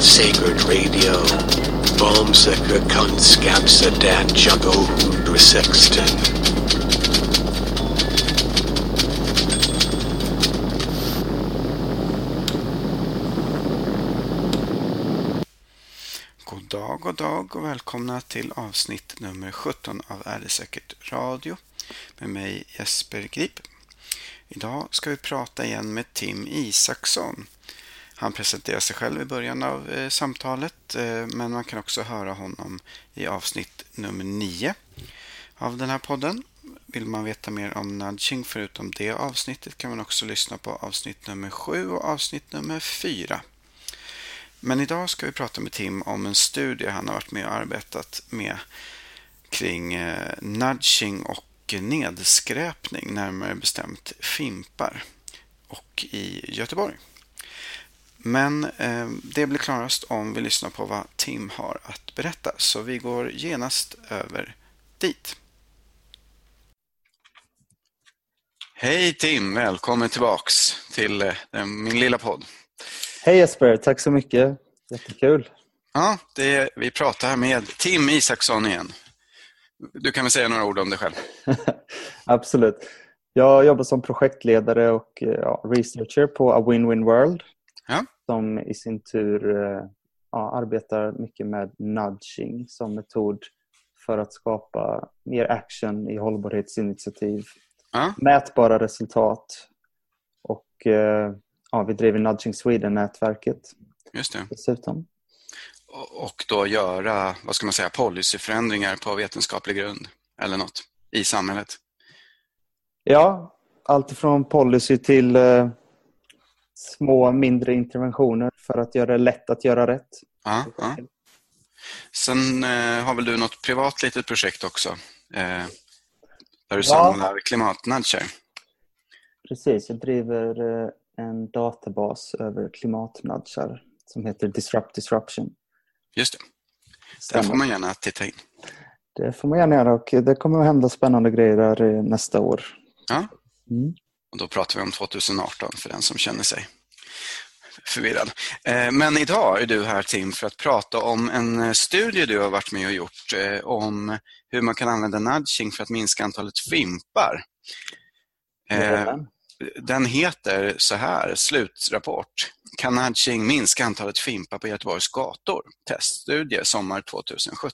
at Sacred Radio. Boomsika Kunskapsa Dad Jugo Hundra Sexton. God dag, god dag och välkomna till avsnitt nummer 17 av Är det säkert radio med mig Jesper Grip. Idag ska vi prata igen med Tim Isaksson. Han presenterar sig själv i början av eh, samtalet eh, men man kan också höra honom i avsnitt nummer 9 av den här podden. Vill man veta mer om nudging förutom det avsnittet kan man också lyssna på avsnitt nummer 7 och avsnitt nummer 4. Men idag ska vi prata med Tim om en studie han har varit med och arbetat med kring eh, nudging och nedskräpning, närmare bestämt fimpar och i Göteborg. Men eh, det blir klarast om vi lyssnar på vad Tim har att berätta, så vi går genast över dit. Hej Tim, välkommen tillbaks till eh, min lilla podd. Hej Jesper, tack så mycket. Jättekul. Ja, det, vi pratar här med Tim Isaksson igen. Du kan väl säga några ord om dig själv? Absolut. Jag jobbar som projektledare och ja, researcher på A Win-Win World Ja. som i sin tur eh, ja, arbetar mycket med nudging som metod för att skapa mer action i hållbarhetsinitiativ, Ja, mätbara resultat och eh, ja, vi driver Nudging Sweden-nätverket just det. dessutom. Och då göra, vad ska man säga, policyförändringar på vetenskaplig grund eller något i samhället. Ja, allt från policy till eh, små mindre interventioner för att göra det lätt att göra rätt. Ja, ja. Sen eh, har väl du något privat litet projekt också? Eh, där du samlar klimatnudgar. Precis, jag driver eh, en databas över klimatnudgar som heter Disrupt Disruption. Just det, där får man gärna titta in. Det får man gärna göra och det kommer att hända spännande grejer där nästa år. Ja. Mm. Och då pratar vi om 2018 för den som känner sig förvirrad. Eh, Men idag är du här Tim för att prata om en eh, studie du har varit med och gjort eh, om hur man kan använda nudging för att minska antalet fimpar. Den heter så här, slutrapport. Kan nudging minska antalet fimpar på Göteborgs gator? Teststudie sommar 2017.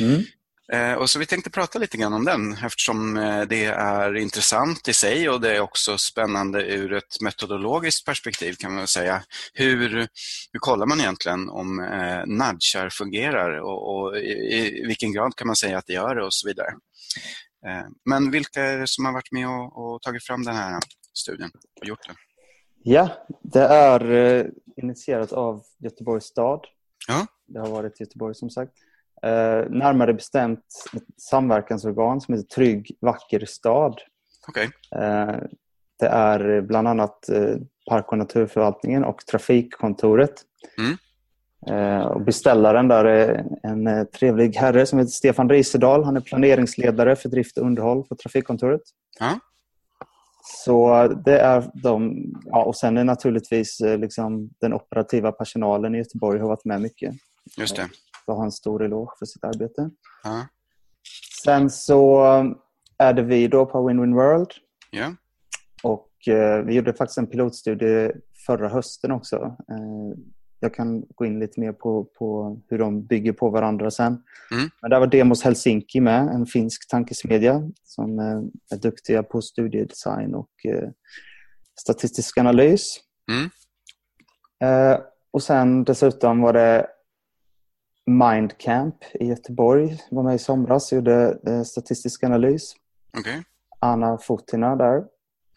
Mm. Eh, och så vi tänkte prata lite grann om den eftersom eh, det är intressant i sig och det är också spännande ur ett metodologiskt perspektiv kan man säga. Hur, hur kollar man egentligen om eh, nudgar fungerar och, och i, i vilken grad kan man säga att det gör det och så vidare. Eh, men vilka är det som har varit med och, och tagit fram den här studien och gjort den? Ja, det är eh, initierat av Göteborgs stad. Ja. Det har varit Göteborg som sagt. Eh, närmare bestämt ett samverkansorgan som heter Trygg vacker stad. Okej, Eh, det är bland annat eh, Park och naturförvaltningen och Trafikkontoret. Mm. Eh, och beställaren där är en eh, trevlig herre som heter Stefan Risedal. Han är planeringsledare för drift och underhåll på Trafikkontoret. Ja. Så det är de. Ja, och sen är naturligtvis eh, liksom, den operativa personalen i Göteborg har varit med mycket. just det. Jag har en stor eloge för sitt arbete. Ja. Sen så är det vi då på Win-Win World Ja. och eh, vi gjorde faktiskt en pilotstudie förra hösten också. Eh, jag kan gå in lite mer på, på hur de bygger på varandra sen. Mm. Men där var Demos Helsinki med, en finsk tankesmedja som eh, är duktiga på studiedesign och eh, statistisk analys. Mm. Eh, och sen dessutom var det Mindcamp i Göteborg. var med i somras och gjorde eh, statistisk analys. Okej. Anna Fotina där.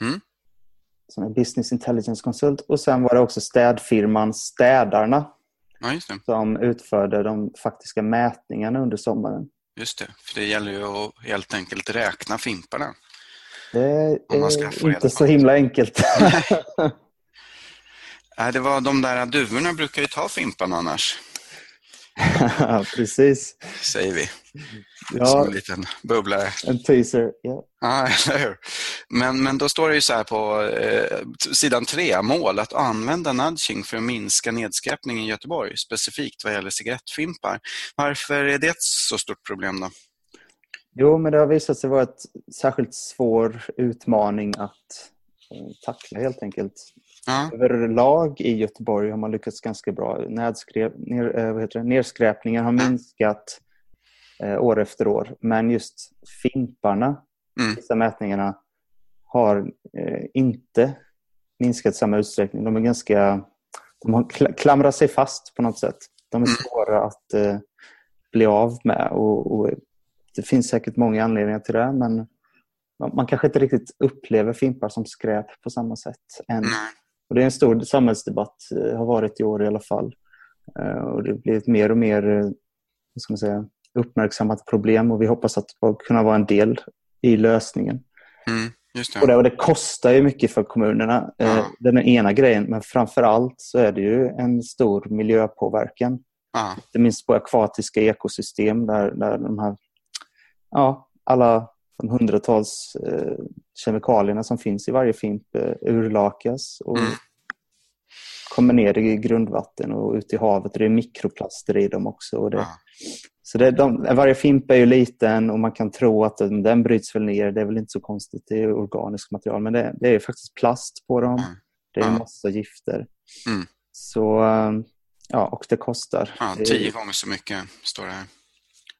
Mm. Som är business intelligence konsult. Och sen var det också städfirman Städarna Ja, just det. som utförde de faktiska mätningarna under sommaren. Just det, för det gäller ju att helt enkelt räkna fimparna. Det är inte så himla enkelt. Nej, det var de där duvorna brukar ju ta fimpan annars. Precis. Säger vi. Ja. Som en liten bubblare. En teaser. Ja. Ja, eller hur? Men, men då står det ju så här på eh, sidan tre, mål att använda nudging för att minska nedskräpningen i Göteborg, specifikt vad gäller cigarettfimpar. Varför är det ett så stort problem då? Jo, men det har visat sig vara ett särskilt svår utmaning att eh, tackla helt enkelt. Ja, Överlag i Göteborg har man lyckats ganska bra. Nedskräp, ner, eh, vad heter det? Nedskräpningen har minskat eh, år efter år. Men just fimparna, Mm. vissa mätningarna, har eh, inte minskat i samma utsträckning. De är ganska... De har kla- klamrat sig fast på något sätt. De är Mm. svåra att eh, bli av med. Och, och det finns säkert många anledningar till det, men man, man kanske inte riktigt upplever fimpar som skräp på samma sätt än. nej. Och det är en stor samhällsdebatt, eh, har varit i år i alla fall. Eh, Och det blir ett mer och mer eh, ska man säga, uppmärksammat problem och vi hoppas att kunna vara en del i lösningen. Mm, just Och det. det, och det kostar ju mycket för kommunerna. Ja. Det är den ena grejen, men framför allt så är det ju en stor miljöpåverkan. Ja, Inte minst på akvatiska ekosystem där, där de här, ja, alla de hundratals eh, kemikalierna som finns i varje fimp eh, urlakas och Mm. kommer ner i grundvatten och ut i havet. Och det är mikroplaster i dem också. Det, ja. Så det, de, varje fimp är ju liten och man kan tro att den, den bryts väl ner. Det är väl inte så konstigt, det är organiskt material. Men det, det är ju faktiskt plast på dem. Mm. Det är massa gifter. Mm. Så, eh, ja, och det kostar. ja tio gånger så mycket står det här.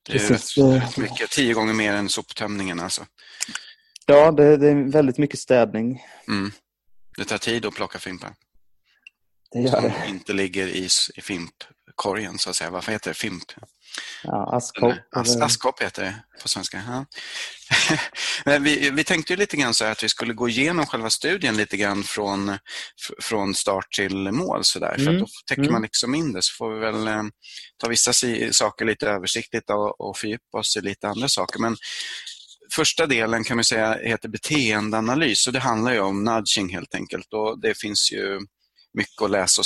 Det är Precis. rätt, rätt mycket. Tio gånger mer än soptömningen alltså. Ja, det, det är väldigt mycket städning. Mm. Det tar tid att plocka fimpar. Det gör Som det. inte ligger i, i fimpkorgen så att säga. Varför heter det fimp? Ja, askkopp. As, askkopp heter det på svenska. Ja. Men vi, vi tänkte ju lite grann så här att vi skulle gå igenom själva studien lite grann från, från start till mål. Så där. För Mm. att då täcker Mm. man liksom in det så får vi väl eh, ta vissa si, saker lite översiktligt och, och fördjupa oss i lite andra saker. Men första delen kan man säga heter beteendeanalys och det handlar ju om nudging helt enkelt. Och det finns ju mycket att läsa och,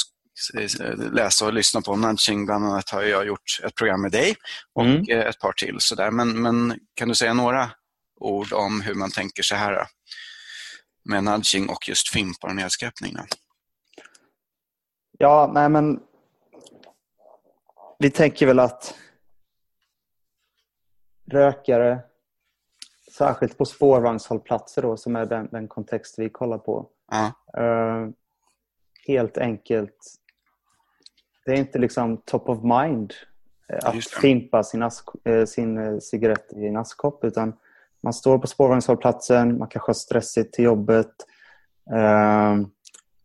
läsa och lyssna på om. Bland annat har jag gjort ett program med dig och Mm. eh, ett par till. Så där. Men, men kan du säga några ord om hur man tänker så här då? med nudging och just fimpar och nedskräpning? Ja, nej men vi tänker väl att rökare, särskilt på spårvagnshållplatser då, som är den, den kontext vi kollar på, Ja, eh, helt enkelt, det är inte liksom top of mind eh, att fimpa sin, ask, eh, sin eh, cigarett i en askkopp, utan man står på spårvagnshållplatsen, man kanske har stressigt till jobbet, eh,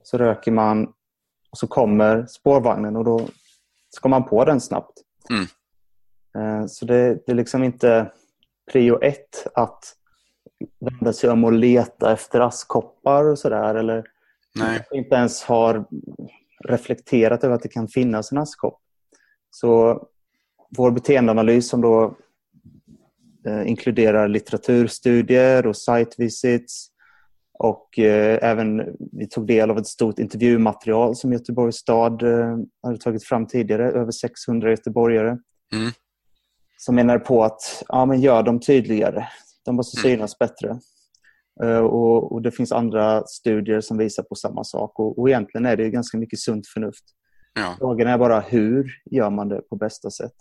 så röker man och så kommer spårvagnen och då ska man på den snabbt. Mm. Så det, det är liksom inte prio ett att vända sig om och leta efter askkoppar och sådär. Eller nej. inte ens har reflekterat över att det kan finnas en askkopp. Så vår beteendeanalys som då eh, inkluderar litteraturstudier och site visits och eh, även vi tog del av ett stort intervjumaterial som Göteborgs stad eh, hade tagit fram tidigare, över 600 göteborgare. Mm. Som menar på att ja, men gör dem tydligare. De måste Mm. synas bättre. Eh, och, och Det finns andra studier som visar på samma sak. Och, och Egentligen är det ganska mycket sunt förnuft. Ja, Frågan är bara hur gör man det på bästa sätt?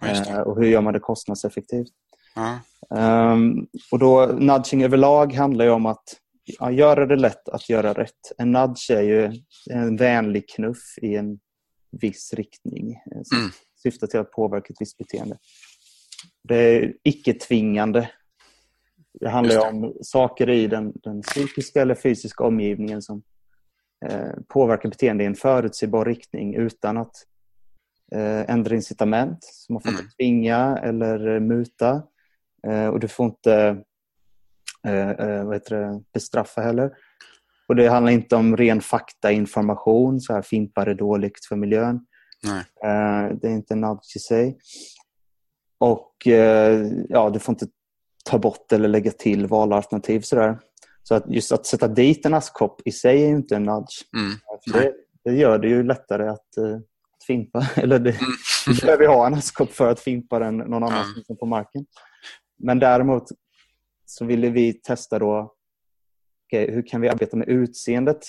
det. Eh, och hur gör man det kostnadseffektivt? Ja, Um, och då, nudging överlag handlar om att ja, göra det lätt att göra rätt. En nudge är ju en vänlig knuff i en viss riktning eh, som Mm. syftar till att påverka ett visst beteende. Det är icke-tvingande. Det handlar Just om saker i den, den psykiska eller fysiska omgivningen som eh, påverkar beteende i en förutsägbar riktning utan att eh, ändra incitament. Så man får Mm. inte tvinga eller eh, muta. Eh, och du får inte eh, eh, vad heter det, bestraffa heller. Och Det handlar inte om ren faktainformation, så här fimpar är dåligt för miljön. nej. Det är inte nudge i sig. Och ja, du får inte ta bort eller lägga till valalternativ. Sådär. Så att just att sätta dit en askkopp i sig är ju inte en nudge. Mm. Det, det gör det ju lättare att, eh, att fimpa. Eller det, Mm. Vi behöver ha en askkopp för att fimpa den någon annanstans än på marken. Men däremot så ville vi testa då okej, hur kan vi arbeta med utseendet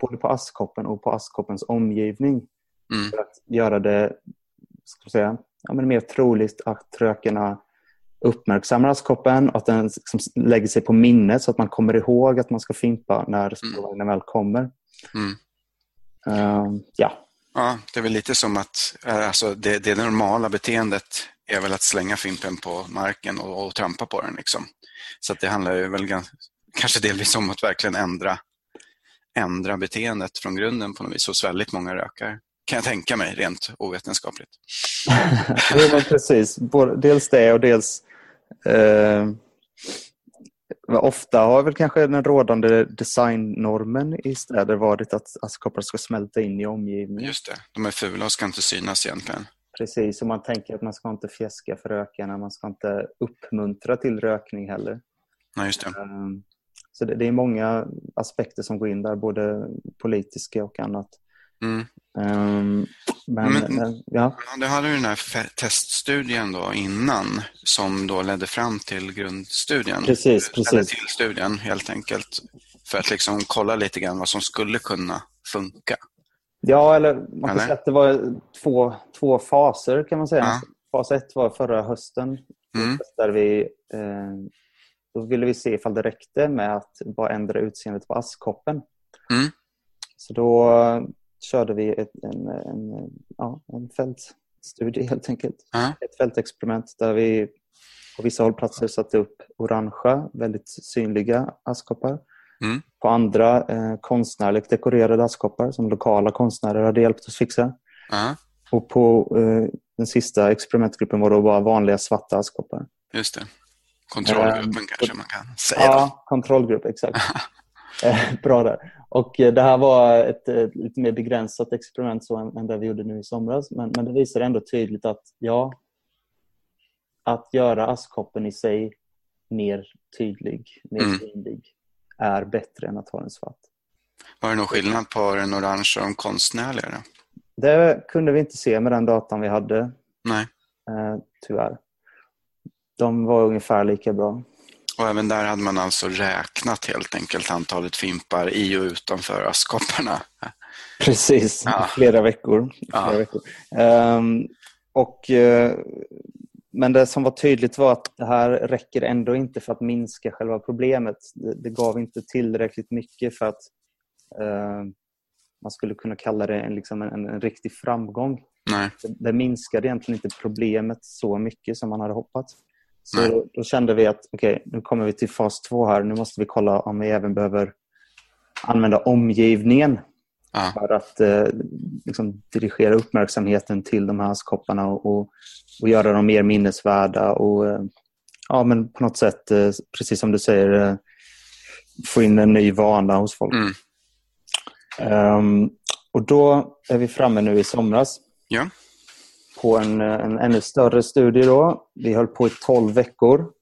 både på askkoppen och på askkoppens omgivning Mm. för att göra det ska säga, ja, men mer troligt att rökarna uppmärksammar askkoppen och att den liksom lägger sig på minnet så att man kommer ihåg att man ska fimpa när spårvagnen väl kommer. Mm. Ehm, ja, Ja, det är väl lite som att eh, alltså, det, det normala beteendet är väl att slänga fimpen på marken och, och trampa på den. Liksom. Så att det handlar ju väl gans, kanske delvis om att verkligen ändra, ändra beteendet från grunden på något vis hos väldigt många rökare. Kan jag tänka mig rent ovetenskapligt. jo, men precis. Både, dels det och dels eh, ofta har väl kanske den rådande designnormen i städer varit att askkoppar ska smälta in i omgivningen. Just det, de är fula och ska inte synas egentligen. Precis, och man tänker att man ska inte fjäska för rökarna, man ska inte uppmuntra till rökning heller. Nej, just det. Ehm, Så det, det är många aspekter som går in där, både politiska och annat. Mm. Ehm, Men, Men- men ja, du hade ju den här teststudien då innan som då ledde fram till grundstudien. Precis, Eller precis. till studien helt enkelt. För att liksom kolla lite grann vad som skulle kunna funka. ja eller man kan Eller? säga att det var två, två faser kan man säga. Ja. Fas ett var förra hösten. Mm. Där vi, eh, då ville vi se ifall det räckte med att bara ändra utseendet på askkoppen. Mm. Så då eh, körde vi ett, en, en, ja, en fältstudie helt enkelt. Ja. Ett fältexperiment där vi på vissa hållplatser satte upp orangea, väldigt synliga askkoppar. Mm. På andra eh, konstnärligt dekorerade askkoppar som lokala konstnärer hade hjälpt oss fixa. Ja, Och på eh, den sista experimentgruppen var då bara vanliga svarta askkoppar. just det. Kontrollgruppen Ehm, kanske man kan säga. Då. Ja, kontrollgrupp, exakt. Eh, Bra där. Och eh, det här var ett, ett lite mer begränsat experiment så än, än det vi gjorde nu i somras. Men, men det visar ändå tydligt att ja, att göra askkoppen i sig mer tydlig, mer Mm. synlig är bättre än att ha den svart. Var det någon skillnad på den orange och de konstnärliga? Då? Det kunde vi inte se med den datan vi hade, Nej. eh, tyvärr. De var ungefär lika bra. Och även där hade man alltså räknat helt enkelt antalet fimpar i och utanför askkopparna. Precis, Ja. flera veckor. Ja. Flera veckor. Ehm, och, eh, men det som var tydligt var att det här räcker ändå inte för att minska själva problemet. Det, det gav inte tillräckligt mycket för att eh, man skulle kunna kalla det en, liksom en, en, en riktig framgång. Nej. Det, det minskade egentligen inte problemet så mycket som man hade hoppats. Så Nej. då, kände vi att okej, nu kommer vi till fas två här. Nu måste vi kolla om vi även behöver använda omgivningen Ja. för att eh, liksom dirigera uppmärksamheten till de här askkopparna och, och, och göra dem mer minnesvärda och eh, ja, men på något sätt, eh, precis som du säger, eh, få in en ny vana hos folk. Mm. Ehm, och då är vi framme nu i somras Ja. På en, en ännu större studie. Då. Vi höll på i 12 veckor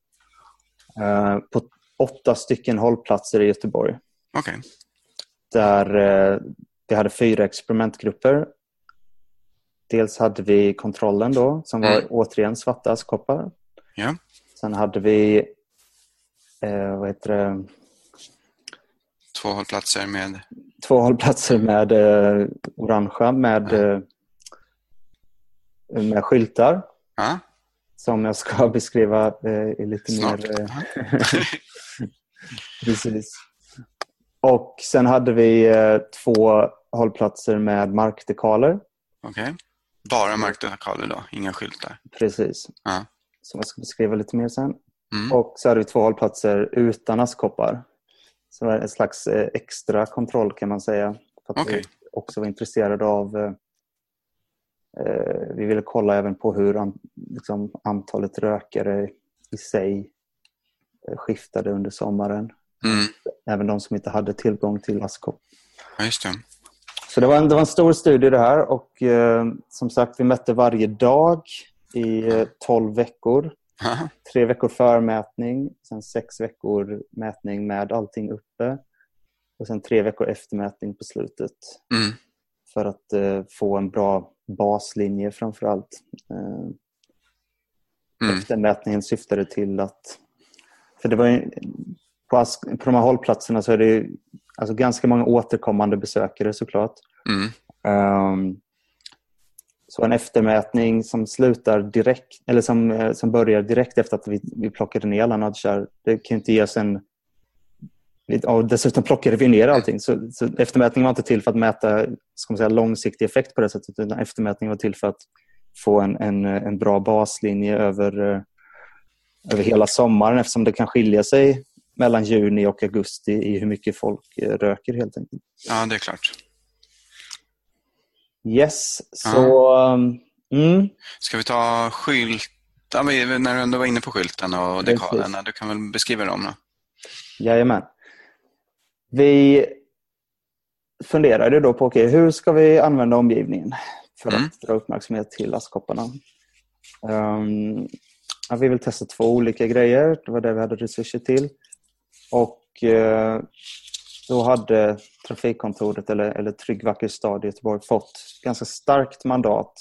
eh, på åtta stycken hållplatser i Göteborg Okej. där eh, vi hade fyra experimentgrupper. Dels hade vi kontrollen då, som var Mm. återigen svarta askkoppar. Ja. Sen hade vi eh, vad heter det, Två hållplatser med... två hållplatser med eh, orangea med, eh, med skyltar Ja, som jag ska beskriva eh, i lite snart. mer... Eh, precis. Och sen hade vi eh, två hållplatser med markdekaler. Okej. Bara markdekaler då, inga skyltar. Precis. Ja. Som jag ska beskriva lite mer sen. Mm. Och så hade vi två hållplatser utan askkoppar. Så det var en slags eh, extra kontroll kan man säga. För att Okej. vi också var intresserade av... Eh, vi ville kolla även på hur an, liksom, antalet rökare i sig eh, skiftade under sommaren. Mm. Även de som inte hade tillgång till askkopp. Ja, just det. Så det var, en, det var en stor studie det här och eh, som sagt vi mätte varje dag i eh, 12 veckor. Ja. Tre veckor förmätning, sen sex veckor mätning med allting uppe och sen tre veckor eftermätning på slutet Mm. För att eh, få en bra baslinje framför allt. Eh, Mm. Eftermätningen syftade till att... För det var ju, på, Ask, på de här hållplatserna så är det ju, alltså ganska många återkommande besökare såklart. Mm. Ehm, så en eftermätning som slutar direkt eller som, eh, som börjar direkt efter att vi, vi plockade ner alla nudgar, det kan inte ge oss en... Och dessutom plockade vi ner allting. Så, så eftermätningen var inte till för att mäta ska man säga, långsiktig effekt på det sättet utan eftermätningen var till för att få en, en, en bra baslinje över, eh, över hela sommaren eftersom det kan skilja sig mellan juni och augusti i hur mycket folk eh, röker helt enkelt. Ja, det är klart. Yes, så... Mm, Ska vi ta skylt? Ja, när du ändå var inne på skylten och dekalerna, du kan väl beskriva dem då? jajamän. Vi funderade då på okay, hur ska vi använda omgivningen för Mm. att dra uppmärksamhet till askkopparna. Um, ja, vi vill testa två olika grejer. Det var det vi hade resurser till. Och eh, då hade Trafikkontoret eller, eller Trygg Vacker Stad i Göteborg fått ganska starkt mandat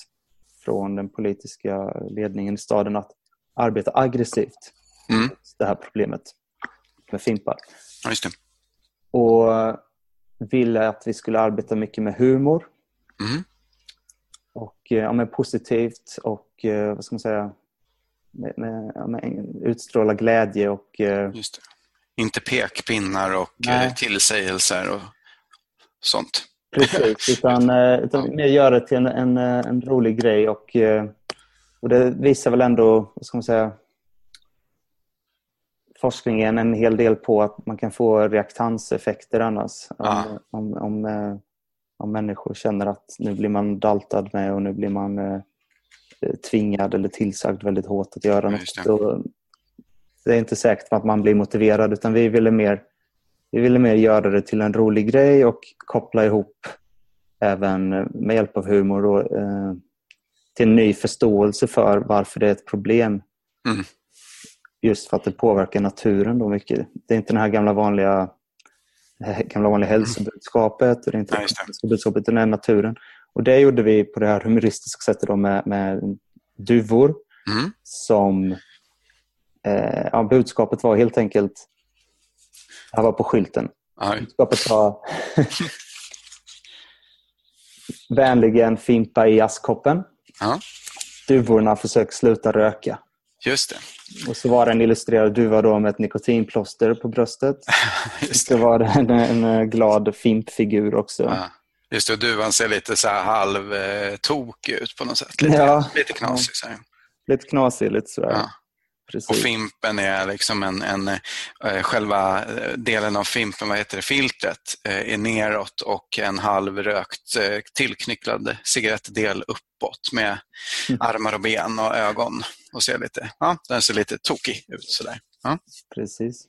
från den politiska ledningen i staden att arbeta aggressivt Mm. det här problemet med fimpar. Ja. Och ville att vi skulle arbeta mycket med humor Mm. och eh, ja, men positivt och eh, vad ska man säga med, med, med, utstråla glädje och eh. Inte pekpinnar och Nej. tillsägelser och sånt. precis utan, utan mer göra det till en, en, en rolig grej och, och det visar väl ändå, vad ska man säga forskningen en hel del på att man kan få reaktanseffekter annars. Ja. Om, om, om, eh, om människor känner att nu blir man daltad med och nu blir man eh, tvingad eller tillsagd väldigt hårt att göra Ja, något. just det. Är inte säkert att man blir motiverad utan vi ville mer vi ville mer göra det till en rolig grej och koppla ihop även med hjälp av humor och, eh, till en ny förståelse för varför det är ett problem. Mm. Just för att det påverkar naturen då mycket. Det är inte det här gamla vanliga, gamla vanliga hälsobudskapet och det är inte Nej, det hälsobudskapet utan det är naturen. Och det gjorde vi på det här humoristiska sättet då med, med duvor Mm. som eh, ja, budskapet var helt enkelt det här var på skylten. Budskapet var vänligen fimpa i askkoppen. Ja. Duvorna försöker sluta röka. Just det. Och så var det en illustrerad duva då med ett nikotinplåster på bröstet. Just Så det. var det en, en glad fimpfigur också. Ja. Just det, och duvan ser lite så här halv eh, ut på något sätt. Lite, Ja. lite knasig. Så här. Lite knasig, lite sådär. Ja. Och Precis. fimpen är liksom en, en eh, själva eh, delen av fimpen, vad heter det, filtret, eh, är neråt och en halvrökt eh, tillknycklad cigarettdel uppåt med Mm. armar och ben och ögon. Och ser lite, ja, den ser lite tokig ut sådär. Ja. Precis.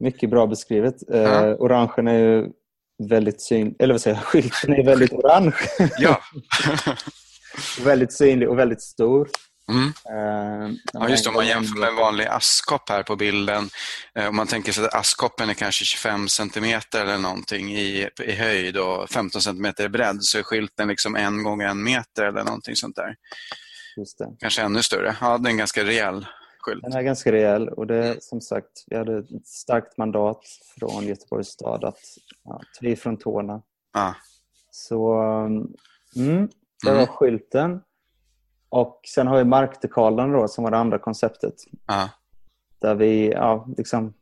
Mycket bra beskrivet. Eh, Ja. orangen är ju väldigt synlig, eller vad säger jag, skylten är väldigt orange. ja. väldigt synlig och väldigt stor. Mm. Eh, Ja, just det. Om man jämför med en vanlig askkopp här på bilden. eh, Om man tänker sig att askkoppen är kanske 25 centimeter eller någonting i, i höjd och 15 centimeter i bredd så är skylten liksom en gånger en meter eller någonting sånt där. Just det. Kanske ännu större. Ja, det är en ganska rejäl skylt. Den är ganska rejäl och det som sagt, vi hade ett starkt mandat från Göteborgs stad att ja, i från tårna. Ja. Så mm, det var Mm. skylten. Och sen har vi markdekalen då som var det andra konceptet. Ja. Där vi, ja, liksom,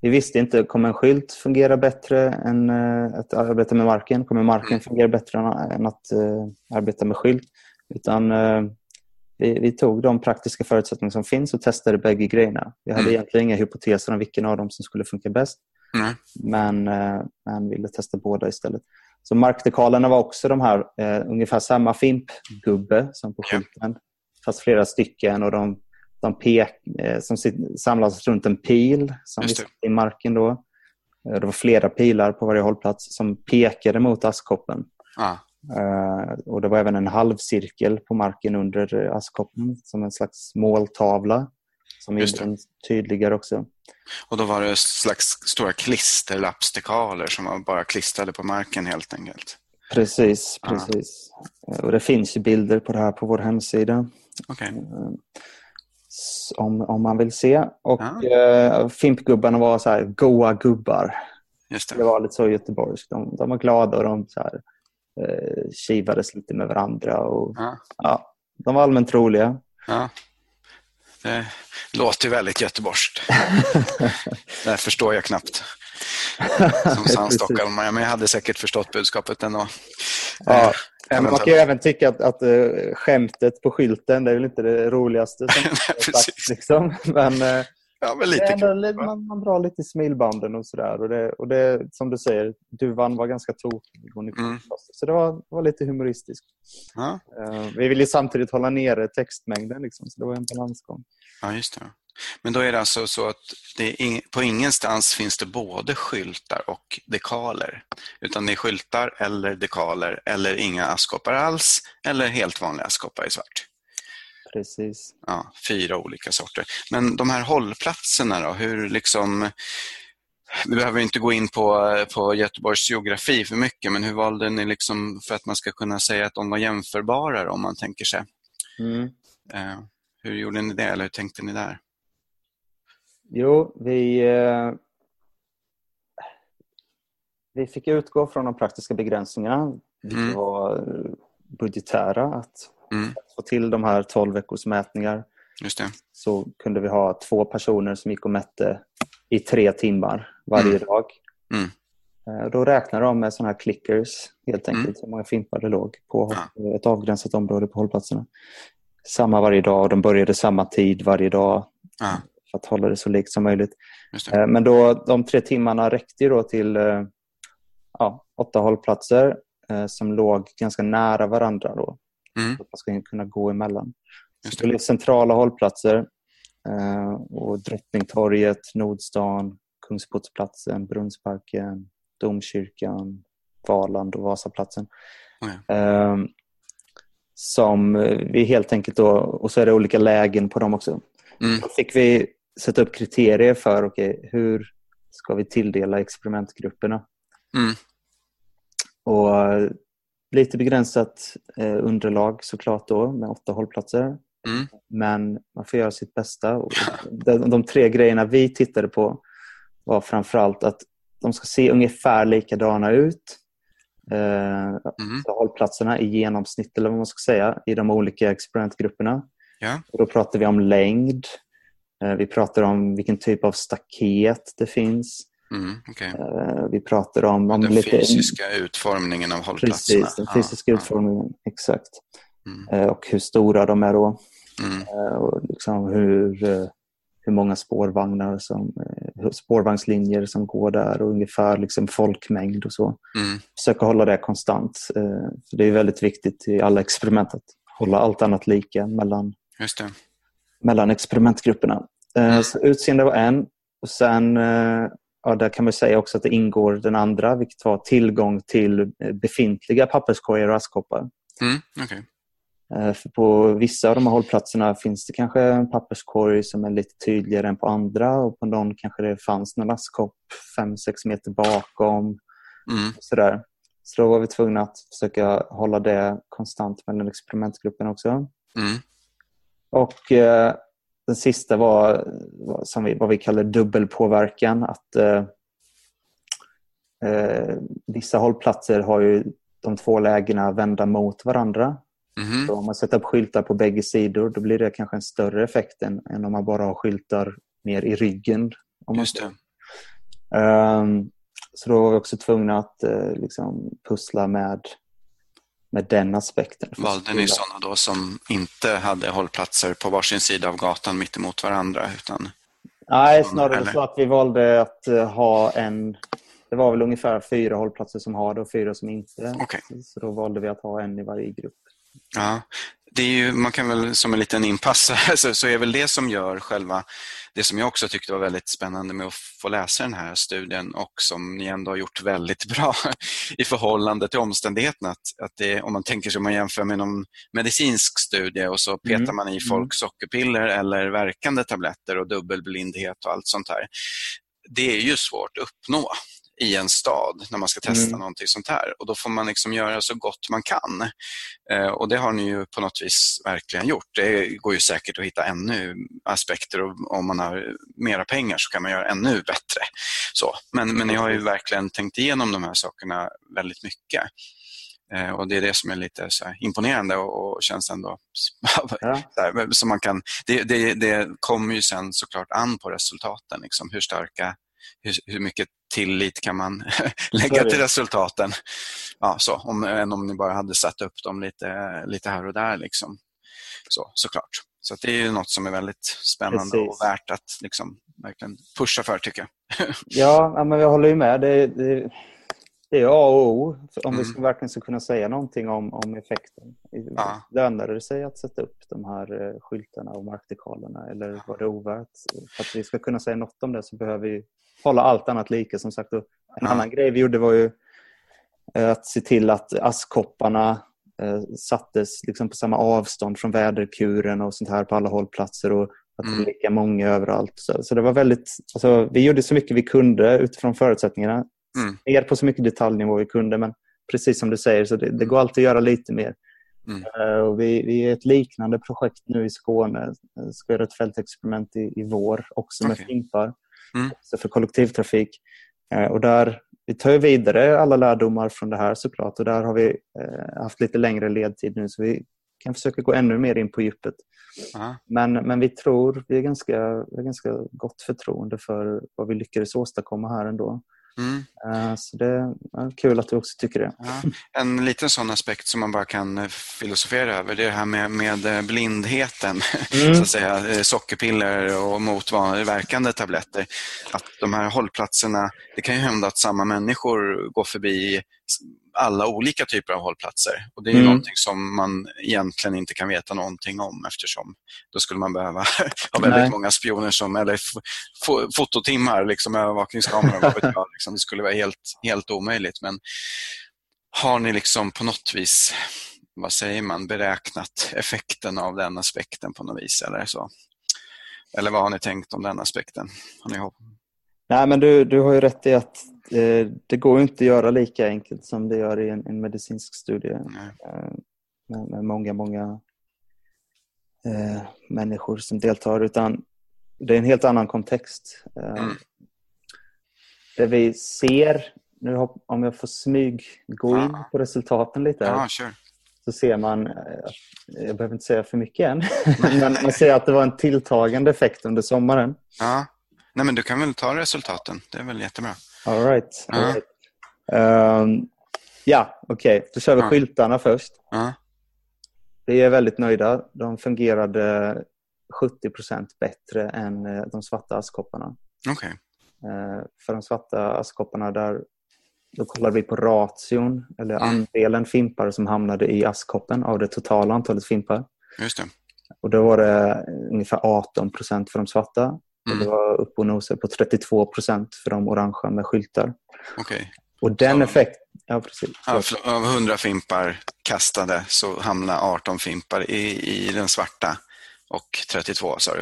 vi visste inte, kommer en skylt fungera bättre än eh, att arbeta med marken? Kommer marken Mm. fungera bättre än, än att eh, arbeta med skylt? Utan eh, vi, vi tog de praktiska förutsättningar som finns och testade bägge grejerna. Vi hade Mm. egentligen inga hypoteser om vilken av dem som skulle funka bäst. Nej. Men, eh, men ville testa båda istället. Så markdekalerna var också de här, eh, ungefär samma fimpgubbe som på skylten. Fast flera stycken och de, de pek, eh, som sit, samlas runt en pil som vi satte i marken. Då. Eh, Det var flera pilar på varje hållplats som pekade mot askkoppen. Ja. Eh, och Det var även en halvcirkel på marken under eh, askkoppen som en slags måltavla som gjorde den tydligare också. Och då var det slags stora klisterlappsdekaler som var bara klistrade på marken helt enkelt. Precis, precis. Ja. Och det finns ju bilder på det här på vår hemsida. Okay. Om, om man vill se. Och ja. eh, Fimpgubbarna var så här goa gubbar. Just det. det var lite så göteborgskt. De, de var glada och de så här, eh, kivades lite med varandra. Och, ja. ja de var allmänt roliga. Ja. Det låter ju väldigt göteborgskt. det förstår jag knappt. Som sann stockholmare. Men jag hade säkert förstått budskapet ändå. Ja. Eh, man kan ju även tycka att, att uh, skämtet på skylten det är väl inte det roligaste som Nej, sagt. Liksom. Men, uh, ja, men lite ändå, man, man, drar lite i smilbanden och sådär. Och det, och det, som du säger, duvan var ganska tokig. Mm. Så det var, var lite humoristiskt. Ja. Uh, vi ville samtidigt hålla nere textmängden. Liksom, så det var en balansgång. Ja, just det. Men då är det alltså så att det in, på ingenstans finns det både skyltar och dekaler. Utan det är skyltar eller dekaler eller inga askkoppar alls eller helt vanliga askkoppar i svart. Precis. Ja, fyra olika sorter. Men de här hållplatserna då, hur liksom... Vi behöver inte gå in på, på Göteborgs geografi för mycket, men hur valde ni liksom för att man ska kunna säga att de var jämförbara om man tänker sig? Mm. Eh, hur gjorde ni det, eller hur tänkte ni där? Jo, vi, eh, vi fick utgå från de praktiska begränsningarna, vilka mm. var budgetära. Att mm. få till de här 12 veckors mätningar så kunde vi ha två personer som gick och mätte i tre timmar varje mm. dag. Mm. Eh, då räknade de med sådana här clickers, helt enkelt, mm. hur många fimpar det låg på ja. ett avgränsat område på hållplatserna. Samma varje dag, de började samma tid varje dag. Ja för att hålla det så likt som möjligt. Eh, men då, de tre timmarna räckte då till eh, ja, åtta hållplatser som låg ganska nära varandra. Då, mm. Att man ska kunna gå emellan. Så det är centrala hållplatser. Och Drottningtorget, Nordstan, Kungsportsplatsen, Brunnsparken, Domkyrkan, Valand och Vasaplatsen. Mm. Som vi helt enkelt då, och så är det olika lägen på dem också. Mm. Då fick vi sätta upp kriterier för okay, hur ska vi tilldela experimentgrupperna. Mm. Och Lite begränsat eh, underlag såklart då med åtta hållplatser. Mm. Men man får göra sitt bästa. Och de, de, tre grejerna vi tittade på var framförallt att de ska se ungefär likadana ut. Eh, mm. Hållplatserna i genomsnitt eller vad man ska säga i de olika experimentgrupperna. Ja. Och då pratar vi om längd, Eh, vi pratar om vilken typ av staket det finns. Mm, okay. Eh, vi pratar om... om den lite... fysiska utformningen av hållplatserna. Precis, den fysiska ja, utformningen. Ja. Exakt. Mm. Eh, och hur stora de är då. Mm. Och liksom hur, hur många spårvagnar som, spårvagnslinjer som går där och ungefär liksom folkmängd och så. Mm. Försöka hålla det konstant. För det är väldigt viktigt i alla experiment att hålla allt annat lika mellan mellan experimentgrupperna. Eh, mm. Så utseende var en. Och sen eh, ja, där kan man säga också att det ingår den andra, vilket var tillgång till eh, befintliga papperskorgar och askkoppar. Mm, okay. För på vissa av de här hållplatserna finns det kanske en papperskorg som är lite tydligare än på andra och på någon kanske det fanns någon askkopp 5-6 meter bakom. Mm. Sådär. Så då var vi tvungna att försöka hålla det konstant mellan experimentgrupperna också. Mm. Och eh, den sista var, som vi, vad vi kallar dubbelpåverkan. Att eh, eh, Vissa hållplatser har ju de två lägena vända mot varandra. Mm. Så om man sätter upp skyltar på bägge sidor då blir det kanske en större effekt än, än om man bara har skyltar ner i ryggen. Om Just det. Um, så då var vi också tvungna att uh, liksom pussla med med den aspekten. Valde ni sådana då som inte hade hållplatser på varsin sida av gatan mitt emot varandra? Utan Nej, snarare eller? så att vi valde att eh, ha en... Det var väl ungefär fyra hållplatser som har det och fyra som inte. Okay. Så då valde vi att ha en i varje grupp. Ja, det är ju, man kan väl som en liten inpass så, så är väl det som gör själva, det som jag också tyckte var väldigt spännande med att få läsa den här studien och som ni ändå har gjort väldigt bra i förhållande till omständigheterna. Att, att det, om man tänker sig man jämför med någon medicinsk studie och så petar mm. man i mm. folk sockerpiller eller verkande tabletter och dubbelblindhet och allt sånt här. Det är ju svårt att uppnå i en stad när man ska testa Mm. någonting sånt här. Och Då får man liksom göra så gott man kan. Eh, och Det har ni ju på något vis verkligen gjort. Det går ju säkert att hitta ännu aspekter och om man har mera pengar så kan man göra ännu bättre. Så. Men, men ni har ju verkligen tänkt igenom de här sakerna väldigt mycket. Eh, och Det är det som är lite här imponerande och, och känns ändå Ja. så här, så man kan, det, det, det kommer ju sen såklart an på resultaten. Liksom, hur starka, hur, hur mycket tillit kan man lägga till resultaten? Ja, så, om, än om ni bara hade satt upp dem lite, lite här och där. Liksom. Så, såklart. Så det är ju något som är väldigt spännande Precis. och värt att liksom, verkligen pusha för, tycker jag. Ja, men jag håller ju med. Det, det, det är A och O om vi Mm. ska, verkligen ska kunna säga någonting om, om effekten. Ja. Lönar det sig att sätta upp de här eh, skyltarna och markdekalerna eller var det ovärt? För att vi ska kunna säga något om det så behöver vi hålla allt annat lika. Som sagt. Och en Ja. annan grej vi gjorde var ju eh, att se till att askkopparna eh, sattes liksom på samma avstånd från väderkuren och sånt här på alla hållplatser och att det Mm. var lika många överallt. Så, så det var väldigt, alltså, vi gjorde så mycket vi kunde utifrån förutsättningarna. Mm. Ner på så mycket detaljnivå vi kunde men precis som du säger så det, det går alltid att göra lite mer. Mm. Eh, och vi, vi är ett liknande projekt nu i Skåne. Eh, ska göra ett fältexperiment i, i vår också med Okej. fimpar Mm. för kollektivtrafik. Eh, och där, vi tar ju vidare alla lärdomar från det här såklart och där har vi eh, haft lite längre ledtid nu så vi kan försöka gå ännu mer in på djupet. Men, men vi tror, vi är ganska, vi har ganska gott förtroende för vad vi lyckades åstadkomma här ändå. Mm. Eh, Så det är kul att du också tycker det. Ja. En liten sån aspekt som man bara kan eh, filosofera över det är det här med, med eh, blindheten. Mm. så att säga, sockerpiller och mot van- verkande tabletter. Att de här hållplatserna, det kan ju hända att samma människor går förbi alla olika typer av hållplatser. Och Det är Mm. någonting som man egentligen inte kan veta någonting om eftersom då skulle man behöva ha väldigt Nej. många spioner som, eller fototimmar, liksom, övervakningskameror. vad liksom. Det skulle vara helt, helt omöjligt. Men har ni liksom på något vis vad säger man, beräknat effekten av den aspekten på något vis eller så? Eller vad har ni tänkt om den aspekten? Har ni? Nej, men du, du har ju rätt i att eh, det går inte att göra lika enkelt som det gör i en, en medicinsk studie eh, med, med många, många eh, människor som deltar. Utan det är en helt annan kontext. Eh, Mm. Det vi ser, nu om jag får smyg gå in Ja. på resultaten lite. här, Ja, kör. så ser man, eh, jag behöver inte säga för mycket än, men man ser att det var en tilltagande effekt under sommaren. Ja. Nej, men du kan väl ta resultaten. Det är väl jättebra. All right. All Ja. right. Ehm, ja, okej. Då kör vi Ja. skyltarna först. Ja. Vi är väldigt nöjda. De fungerade 70% bättre än eh, de svarta askkopparna. Okej. Eh, För de svarta askkopparna där då kollade vi på ration, eller Mm. andelen fimpar som hamnade i askkoppen av det totala antalet fimpar. Just det. Och då var det ungefär 18 procent för de svarta. Och det Mm. var upp och nosade på 32 procent för de orangea med skyltar. Okej. Och den Så- effekten... Ja, precis. Av, av 100 fimpar kastade så hamnar 18 fimpar i, i den svarta och 32 sa du?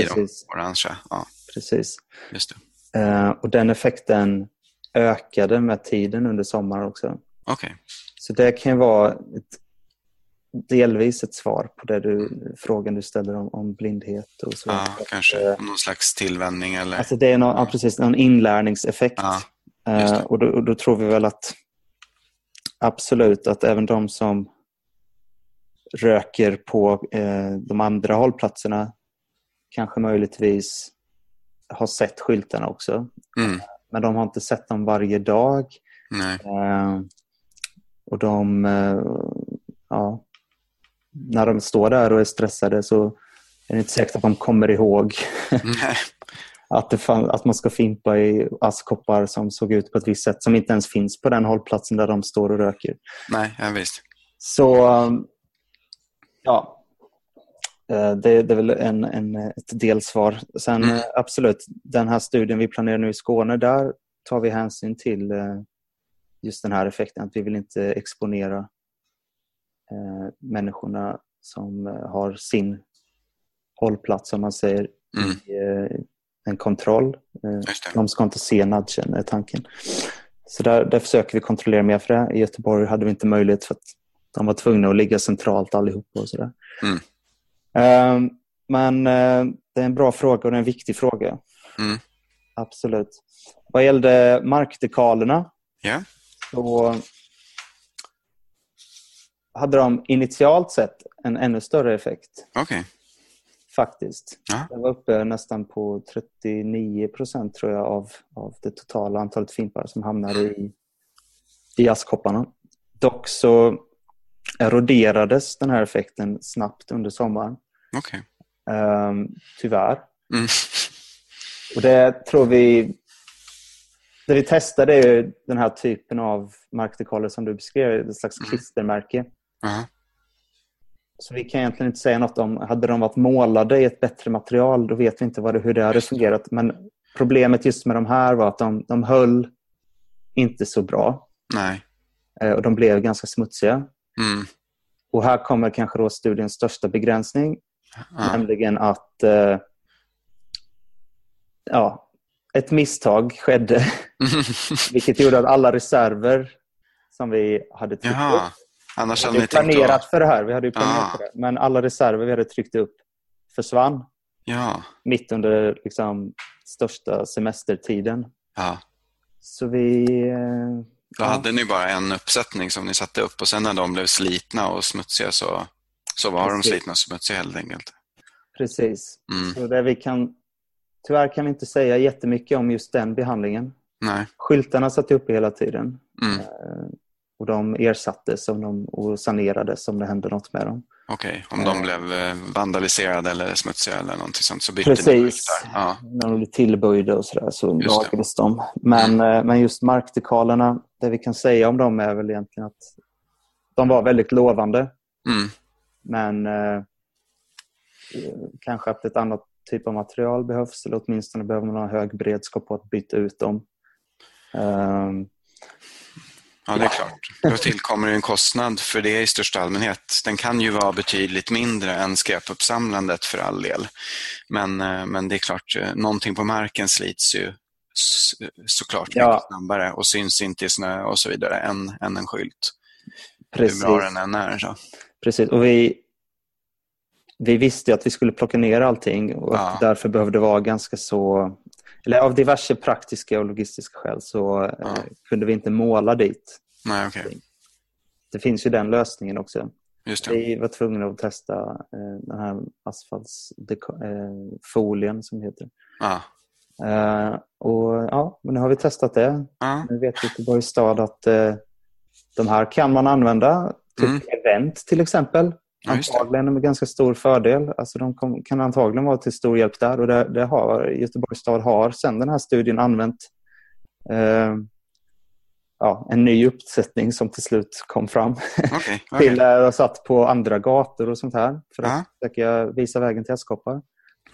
I de Precis. orangea. Ja, precis. just det. Eh, och den effekten ökade med tiden under sommaren också. Okej. Så det kan vara ett, delvis ett svar på det du, frågan du ställer om, om blindhet och så. Ja, kanske Eh, någon slags tillvänjning eller? Alltså det är någon, ja, precis, någon inlärningseffekt. Ja, det. och, då, och då tror vi väl att absolut att även de som röker på eh, de andra hållplatserna kanske möjligtvis har sett skyltarna också. Mm. Men de har inte sett dem varje dag. Eh, och de, ja, när de står där och är stressade så är det inte säkert att de kommer ihåg att, fann, att man ska fimpa i askkoppar som såg ut på ett visst sätt som inte ens finns på den hållplatsen där de står och röker. Nej, ja, visst. Så um, ja, Eh, det, det är väl en, en, ett delsvar. Sen Mm. eh, absolut, den här studien vi planerar nu i Skåne, där tar vi hänsyn till eh, just den här effekten. Att vi vill inte exponera eh, människorna som eh, har sin hållplats, som man säger, Mm. i, eh, en kontroll. De ska inte se nudgen, är tanken. Så där, där försöker vi kontrollera mer för det. I Göteborg hade vi inte möjlighet för att de var tvungna att ligga centralt allihopa och sådär. Mm. Uh, men uh, det är en bra fråga och det är en viktig fråga. Mm. Absolut. Vad gällde markdekalerna yeah. så hade de initialt sett en ännu större effekt. Okay. Faktiskt. Ja. Den var uppe nästan på 39 procent tror jag av, av det totala antalet fimpar som hamnade i, i askkopparna. Dock så eroderades den här effekten snabbt under sommaren. Okay. Um, tyvärr. Mm. Och det tror vi... Det vi testade är den här typen av markdekaler som du beskrev, ett slags mm. klistermärke. Mm. Så vi kan egentligen inte säga något om, hade de varit målade i ett bättre material, då vet vi inte vad det, hur det hade fungerat. Men problemet just med de här var att de, de höll inte så bra. Nej. Eh, och de blev ganska smutsiga. Mm. Och här kommer kanske då studiens största begränsning. Ja. Nämligen att eh, ja, ett misstag skedde. vilket gjorde att alla reserver som vi hade tryckt Jaha. upp Annars hade vi planerat att... för det här. Vi hade planerat ah. för det. Men alla reserver vi hade tryckt upp försvann. Ja. Mitt under liksom, största semestertiden. Ja. Så vi... Eh, Då ja. hade ni bara en uppsättning som ni satte upp och sen när de blev slitna och smutsiga så, så var Precis. de slitna och smutsiga helt enkelt. Precis. Mm. Så det vi kan... Tyvärr kan vi inte säga jättemycket om just den behandlingen. Nej. Skyltarna satt uppe hela tiden. Mm. Eh, och de ersattes de, och sanerades om det hände något med dem. Okej, okay. om de eh. blev eh, vandaliserade eller smutsiga eller någonting sånt så bytte Precis. ni Precis, ja. när de blev tillböjda och sådär så lagades de. Men, mm. men just markdekalerna, det vi kan säga om dem är väl egentligen att de var väldigt lovande. Mm. Men eh, kanske att ett annat typ av material behövs eller åtminstone behöver man ha hög beredskap på att byta ut dem. Um, Ja, det är klart. Då tillkommer en kostnad för det i största allmänhet. Den kan ju vara betydligt mindre än skräpuppsamlandet för all del. Men, eh, men det är klart, eh, någonting på marken slits ju såklart ja. mycket snabbare och syns inte i snö och så vidare än, än en skylt. Precis. Hur bra den än är. Så. Precis, och vi, vi visste att vi skulle plocka ner allting och ja. därför behövde det vara ganska så eller av diverse praktiska och logistiska skäl så eh, ja. kunde vi inte måla dit. Nej, okay. Det finns ju den lösningen också. Vi var tvungna att testa eh, den här asfaltsfolien eh, som heter. Ja. Eh, och ja, men nu har vi testat det. Ja. Nu vet Göteborgs stad att eh, de här kan man använda till mm. event till exempel. Antagligen med ganska stor fördel. Alltså de kom, kan antagligen vara till stor hjälp där. Och det, det har, Göteborgs stad har sedan den här studien använt eh, ja, en ny uppsättning som till slut kom fram. Okay, okay. till, eh, satt på andra gator och sånt här för att försöka visa vägen till Askkoppar.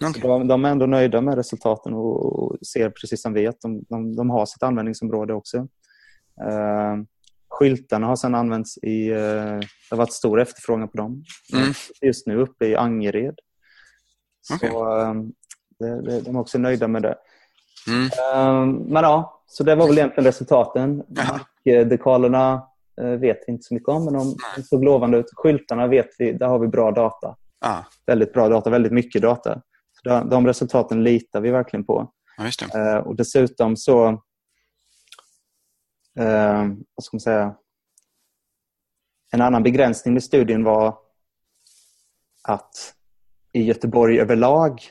Okay. De, de, är ändå nöjda med resultaten och, och ser precis som vi att de, de, de har sitt användningsområde också. Uh, Skyltarna har sedan använts i... Eh, det har varit stor efterfrågan på dem. Mm. Just nu uppe i Angered. Okay. Så ehm, det, det, de är också nöjda med det. Mm. Ehm, men ja, så det var väl egentligen resultaten. Dekalerna eh, vet vi inte så mycket om, men de såg lovande ut. Skyltarna vet vi, där har vi bra data. Ah. Väldigt bra data, väldigt mycket data. Så de, resultaten litar vi verkligen på. Ja, uh, och dessutom så eh, vad ska man säga, en annan begränsning med studien var att i Göteborg överlag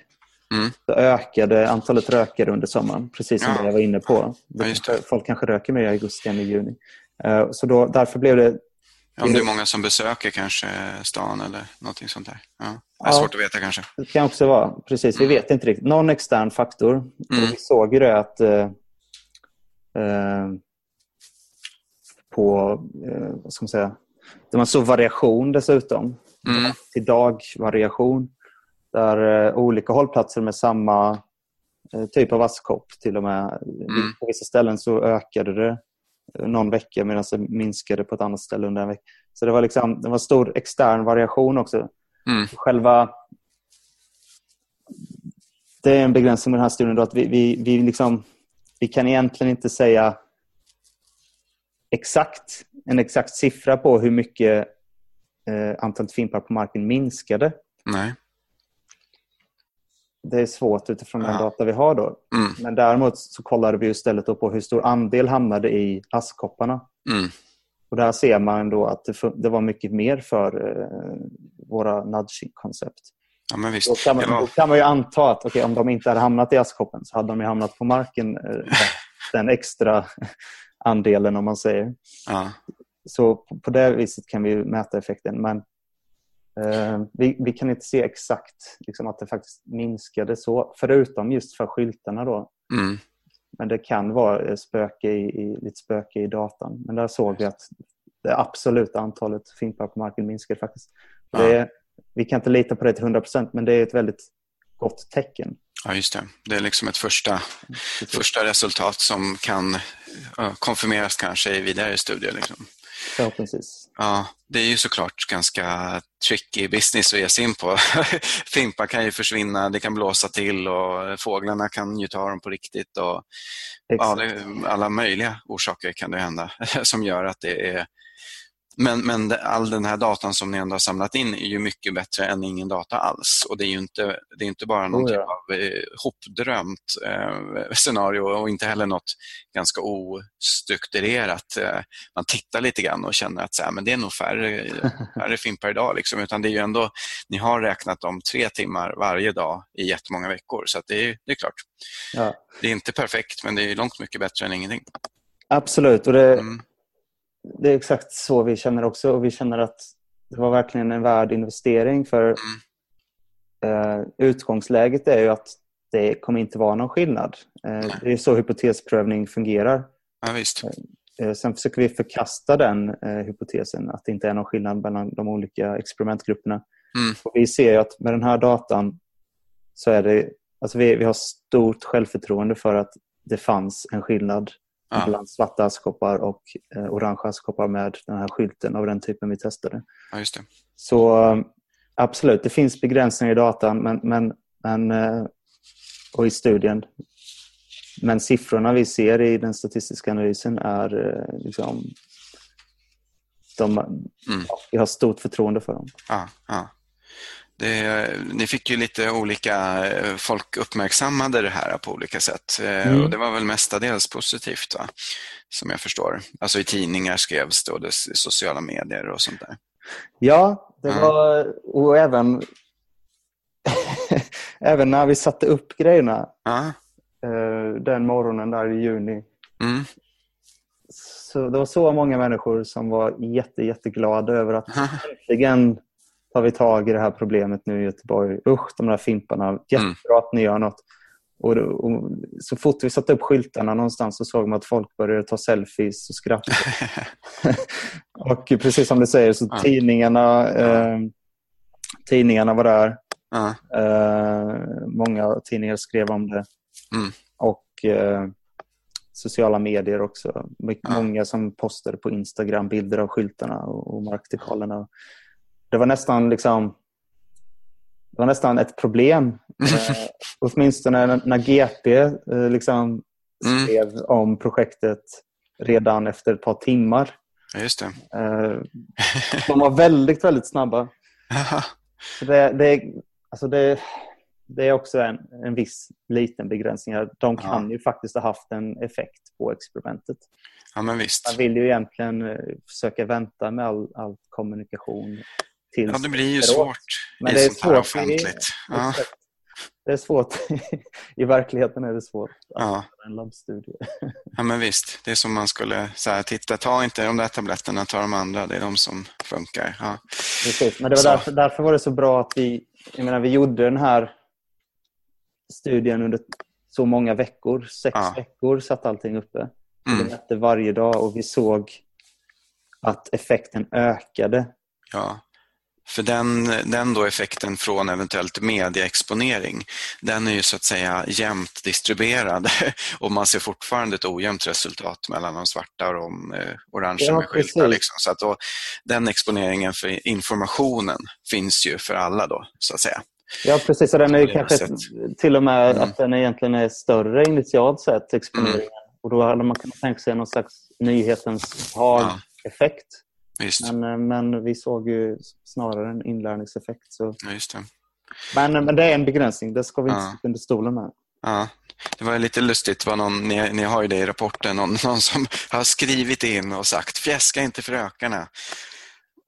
mm. så ökade antalet rökare under sommaren, precis som ja. jag var inne på. Ja, Folk kanske röker mer i augusti än i juni. Eh, så då, därför blev det... Om det är många som besöker kanske stan eller någonting sånt där. Ja. Det är ja, svårt att veta kanske. Det kan också vara. Precis, vi mm. vet inte riktigt. Någon extern faktor. Mm. Vi såg ju det att eh, eh, på, eh, vad ska man säga, där man såg variation dessutom. Mm. Till dag-variation. Där eh, olika hållplatser med samma eh, typ av askkopp till och med. Mm. På vissa ställen så ökade det någon vecka medan det minskade på ett annat ställe under en vecka. Så det var, liksom, det var stor extern variation också. Mm. Själva det är en begränsning med den här studien då att vi, vi, vi, liksom, vi kan egentligen inte säga exakt, en exakt siffra på hur mycket eh, antalet fimpar på marken minskade. Nej. Det är svårt utifrån den Ja. data vi har då. Mm. Men däremot så kollade vi istället på hur stor andel hamnade i askkopparna. Mm. Och där ser man då att det, var mycket mer för eh, våra nudging-koncept. Ja, men visst. Då kan man, Ja. då kan man ju anta att okej, om de inte hade hamnat i askkoppen så hade de ju hamnat på marken. eh, den extra andelen om man säger. Ja. Så på, på det viset kan vi mäta effekten. Men eh, vi, vi kan inte se exakt liksom, att det faktiskt minskade så. Förutom just för skyltarna då. Mm. Men det kan vara eh, spöke i, i, lite spöke i datan. Men där såg vi att det absoluta antalet fimpar på marken minskade faktiskt. Ja. Det vi kan inte lita på det till 100% men det är ett väldigt gott tecken. ja, just det. Det är liksom ett första, första resultat som kan ja, konfirmeras kanske i vidare studier. Liksom. Förhoppningsvis. Ja, det är ju såklart ganska tricky business att ge sig in på. Fimpar kan ju försvinna, det kan blåsa till och fåglarna kan ju ta dem på riktigt. Och, ja, alla möjliga orsaker kan det hända som gör att det är... Men, men all den här datan som ni ändå har samlat in är ju mycket bättre än ingen data alls. Och det är ju inte, det är inte bara någon Oh, ja. typ av eh, hopdrömt eh, scenario och inte heller något ganska ostrukturerat. Eh, man tittar lite grann och känner att så här, men det är nog färre, färre fimpar idag. Liksom. Utan det är ju ändå, ni har räknat om tre timmar varje dag i jättemånga veckor. Så det, är, det är klart, Ja. det är inte perfekt men det är långt mycket bättre än ingenting. Absolut. Och det, Mm. Det är exakt så vi känner också. Och vi känner att det var verkligen en värd investering. För eh, utgångsläget är ju att det kommer inte vara någon skillnad. Eh, det är så hypotesprövning fungerar. Ja, visst. Eh, sen försöker vi förkasta den eh, hypotesen, att det inte är någon skillnad mellan de olika experimentgrupperna. Mm. Och vi ser ju att med den här datan så är det, alltså vi, vi har stort självförtroende för att det fanns en skillnad Ja. bland svarta askkoppar och eh, orange askkoppar med den här skylten av den typen vi testade. Ja, just det. Så eh, absolut, det finns begränsningar i datan men, men, men, eh, och i studien. Men siffrorna vi ser i den statistiska analysen är eh, liksom... De, Mm. ja, vi har stort förtroende för dem. Ja, ja. Det, ni fick ju lite olika, eh, folk uppmärksammade det här på olika sätt Eh, Mm. och det var väl mestadels positivt va? som jag förstår. Alltså i tidningar skrevs det och det, i sociala medier och sånt där. Ja, det Ja. var... Och även, även när vi satte upp grejerna eh, den morgonen där i juni mm. så det var så många människor som var jätte, jätteglada över att äntligen tar vi tag i det här problemet nu i Göteborg. Usch, de där fimparna. Jättebra att ni gör något. Och, då- och så fort vi satte upp skyltarna någonstans så såg man att folk började ta selfies och skratta. och precis som du säger så Ja. tidningarna, eh, tidningarna var där. ja, Eh, många tidningar skrev om det. Mm. Och eh, sociala medier också. Många som postade på Instagram bilder av skyltarna och, och marktikalerna. Det var nästan liksom det var nästan ett problem. Eh, åtminstone när, när GP eh, liksom Mm. skrev om projektet redan efter ett par timmar. ja, just det. Eh, de var väldigt, väldigt snabba. Så det, det, alltså det, det är också en, en viss liten begränsning. De kan ju faktiskt ha haft en effekt på experimentet. Ja. Man vill ju egentligen eh, försöka vänta med all, all kommunikation tills Ja, det blir ju svårt Men i det är sånt här offentligt. Ja. Det är svårt. I verkligheten är det svårt att ja. en labbstudie. ja, men visst. Det är som man skulle säga, titta, ta inte de där tabletterna, ta de andra, det är de som funkar. Ja, Precis. Men det var därför, därför var det så bra att vi, jag menar, vi gjorde den här studien under så många veckor. Sex Ja. veckor satt allting uppe. Vi mm, mätte varje dag och vi såg att effekten ökade. ja. För den, den då effekten från eventuellt medieexponering, den är ju så att säga jämnt distribuerad och man ser fortfarande ett ojämnt resultat mellan de svarta och de eh, orangea Ja, med skyltar. Liksom. Så att då, den exponeringen för informationen finns ju för alla då, så att säga. Ja, precis. Och den är kanske sätt. till och med Mm. att den egentligen är större initialt sett, exponeringen. Och då hade man kunnat tänka sig någon slags nyhetens hag-effekt. Visst. Men, eh, men vi såg ju snarare en inlärningseffekt. Så. Ja, just det. Men, men det är en begränsning. Det ska vi inte Ja. sticka under stolen med. Ja, det var lite lustigt. Var någon, ni, ni har ju det i rapporten, någon, någon som har skrivit in och sagt fjäska inte för ökarna.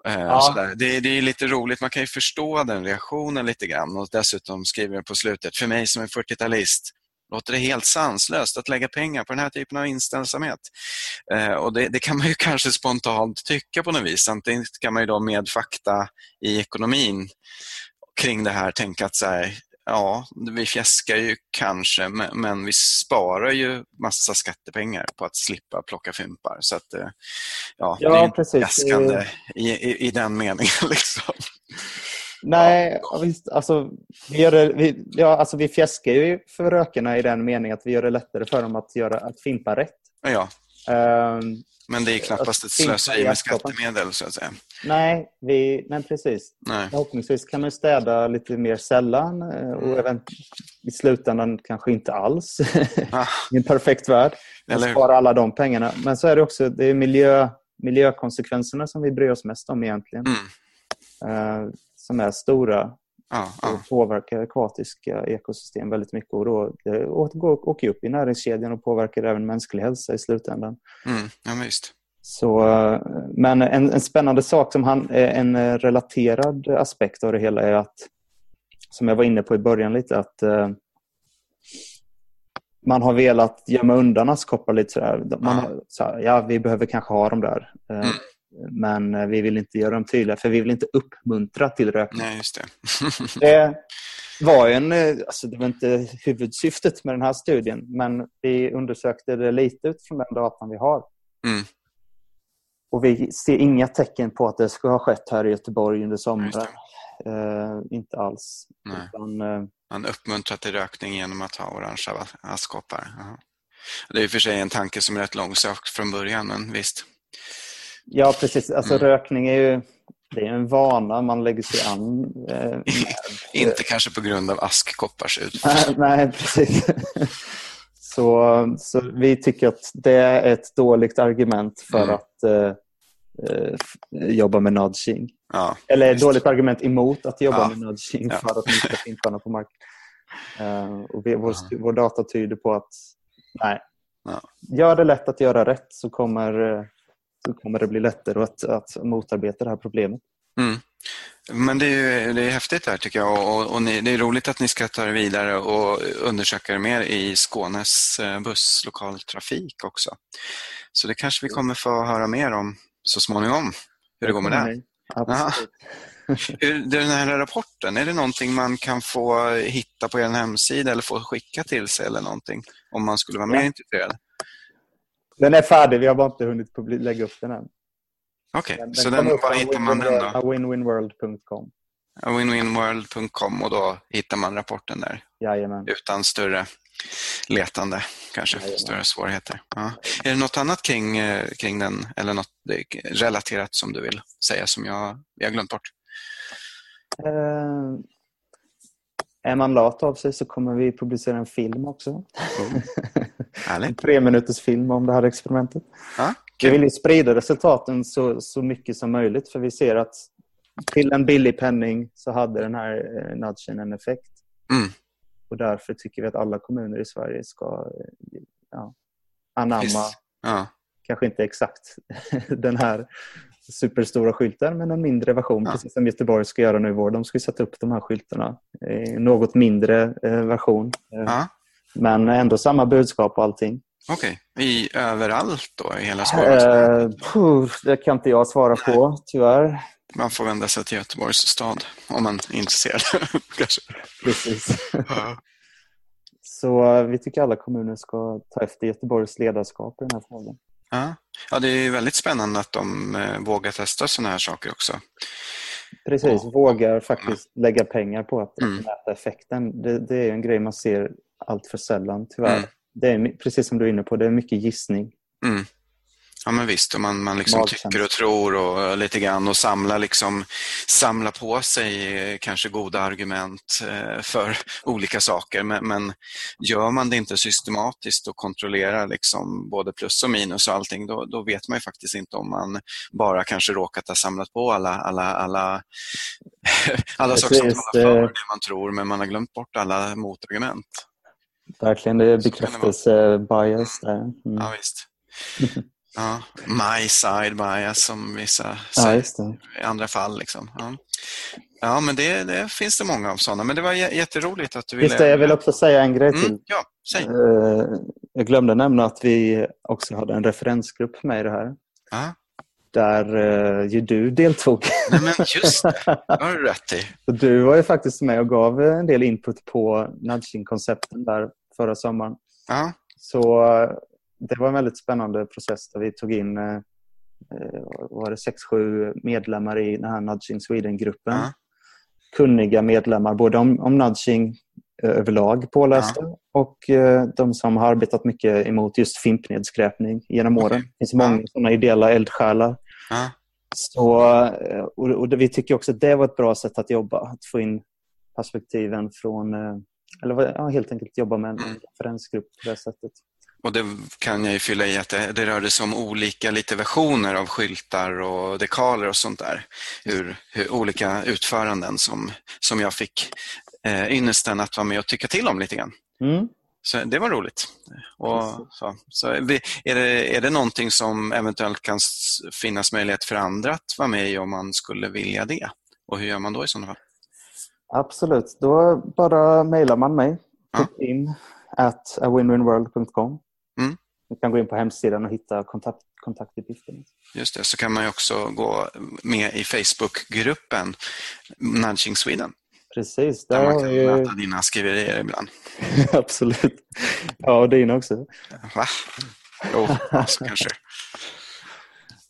Eh, Ja. Det, det är lite roligt, man kan ju förstå den reaktionen lite grann och dessutom skriver det på slutet, för mig som är 40-talist låter det helt sanslöst att lägga pengar på den här typen av inställsamhet. Eh, och det, det kan man ju kanske spontant tycka på något vis. Samtidigt kan man ju då med fakta i ekonomin kring det här tänka att så här, ja, vi fjäskar ju kanske, men, vi sparar ju massa skattepengar på att slippa plocka fimpar. Så att, eh, ja, Ja, det är precis. fjäskande i, i, i den meningen. Liksom. Nej, ja, visst. Alltså, vi, gör det, vi, ja, alltså, vi fjäskar ju för rökarna i den meningen att vi gör det lättare för dem att, göra, att fimpa rätt. Ja, Ehm, men det är knappast ett slöseri med skattemedel, så att säga. nej, vi, nej, precis. Nej. Förhoppningsvis kan man städa lite mer sällan eh, Mm. och även i slutändan kanske inte alls Ah, i en perfekt värld. Man Eller sparar alla de pengarna. Men så är det också det är miljö, miljökonsekvenserna som vi bryr oss mest om egentligen. Mm. Eh, som är stora Ja, ja. och påverkar akvatiska ekosystem väldigt mycket. Och då, det åker, åker upp i näringskedjan och påverkar även mänsklig hälsa i slutändan. Mm, ja visst. Så, men en, en spännande sak, som han, eh, en relaterad aspekt av det hela är att, som jag var inne på i början lite, att eh, man har velat gömma undan askkoppar lite sådär. Man har, så här, ja, vi behöver kanske ha dem där. eh, Mm. Men eh, vi vill inte göra dem tydliga, för vi vill inte uppmuntra till rökning. Nej, just det. Det var en, eh, alltså det var inte huvudsyftet med den här studien, men vi undersökte det lite utifrån den datan vi har. Mm. Och vi ser inga tecken på att det skulle ha skett här i Göteborg under sommaren. Eh, inte alls. Utan, eh, Man uppmuntrar till rökning genom att ha orangea askkoppar. Det är i och för sig en tanke som är rätt långsökt från början, men visst. Ja, precis. Alltså, Mm. Rökning är ju det är en vana man lägger sig an. Eh. Inte kanske på grund av askkoppars. Nej, precis. Så, så vi tycker att det är ett dåligt argument för Mm. att eh, eh, jobba med nudging. Ja, Eller ett dåligt argument emot att jobba Ja. med nudging Ja. för att minska fimparna på marken. Eh, och vi, vår, Ja. vår data tyder på att nej, Ja. gör det lätt att göra rätt så kommer, så kommer det bli lättare att, att motarbeta det här problemet. Mm. Men det är, ju- det är häftigt där tycker jag och, och, och ni, det är roligt att ni ska ta det vidare och undersöka det mer i Skånes eh, busslokaltrafik också. Så det kanske vi kommer få höra mer om så småningom, hur det går med det. Absolut. Hur- Den här rapporten, är det någonting man kan få hitta på er hemsida eller få skicka till sig eller någonting om man skulle vara mer Ja. intresserad? Den är färdig, vi har bara inte hunnit lägga upp den än. Okej, Den, så den var hittar man den då? winwinworld.com. winwinworld.com och då hittar man rapporten där Jajamän. utan större letande, kanske Jajamän. större svårigheter. Ja. Är det något annat kring, eh, kring den eller något eh, relaterat som du vill säga som jag, jag har glömt bort? Eh, är man lat av sig så kommer vi publicera en film också. en Härligt. tre minuters film om det här experimentet. Ja, Vi kul. vill ju sprida resultaten så, så mycket som möjligt för vi ser att till en billig penning så hade den här eh, nudgen en effekt. Mm. Och därför tycker vi att alla kommuner i Sverige ska eh, ja, anamma. Ja. kanske inte exakt den här superstora skylten, men en mindre version, Ja. precis som Göteborg ska göra nu i vår. De ska ju sätta upp de här skyltarna i något mindre eh, version. Eh, Ja. Men ändå samma budskap och allting. Okej, i överallt då i hela Skåne? Eh, puh, det kan inte jag svara på, tyvärr. Man får vända sig till Göteborgs stad om man är intresserad. Kanske. Precis. Ja. Så vi tycker alla kommuner ska ta efter Göteborgs ledarskap i den här frågan. Ja. ja, det är väldigt spännande att de eh, vågar testa sådana här saker också. Precis, Ja. vågar faktiskt lägga pengar på att Mm. mäta effekten. Det, det är en grej man ser allt för sällan, tyvärr. Mm. Det är precis som du är inne på, det är mycket gissning. Mm. Ja men visst, och man, man liksom tycker och tror och lite grann och samlar, liksom, samlar på sig eh, kanske goda argument eh, för olika saker. Men, men, gör man det inte systematiskt och kontrollerar liksom både plus och minus och allting, då, då vet man ju faktiskt inte om man bara kanske råkat ha samlat på alla, alla, alla, alla saker som talar för det man tror, men man har glömt bort alla motargument. Verkligen, det är bekräftelse-bias där. Mm. Ja, visst. Ja, my side bias som vissa säger ja, i andra fall. Liksom. Ja. ja men det, det, finns det många av sådana. Men det var jätteroligt att du ville... Just det, jag vill också säga en grej mm, till. Mm, ja, säg. Eh, jag glömde nämna att vi också hade en referensgrupp med i det här. Ja. Där uh, ju du deltog. Nej, men just det, det har du rätt i. Du var ju faktiskt med och gav en del input på nudging-koncepten där förra sommaren. Ja. Så det var en väldigt spännande process där vi tog in eh, var det sex, sju medlemmar i den här Nudging Sweden-gruppen. Ja. Kunniga medlemmar både om, om nudging eh, överlag pålästa ja. och eh, de som har arbetat mycket emot just fimpnedskräpning genom åren. Det finns många ja. sådana ideella eldsjälar. Så, och, och, vi tycker också att det var ett bra sätt att jobba, att få in perspektiven från, eller ja, helt enkelt jobba med en mm. referensgrupp på det sättet. Och det kan jag ju fylla i att det, det rörde sig om olika lite versioner av skyltar och dekaler och sånt där. Hur, hur olika utföranden som, som jag fick eh, ynnesten att vara med och tycka till om lite grann. Mm. Så det var roligt. Och, så, så är, det, är det någonting som eventuellt kan finnas möjlighet för andra att vara med i om man skulle vilja det? Och hur gör man då i sådana fall? Absolut, då bara mejlar man mig. Ja. in at awinwinworld.com. Mm. Du kan gå in på hemsidan och hitta kontakt, kontaktuppgifter. Just det, så kan man också gå med i Facebookgruppen Nudging Sweden. Precis. Där, där man kan ju... möta dina skriverier ibland. Absolut. Ja, och dina också. Va? Jo, alltså, kanske.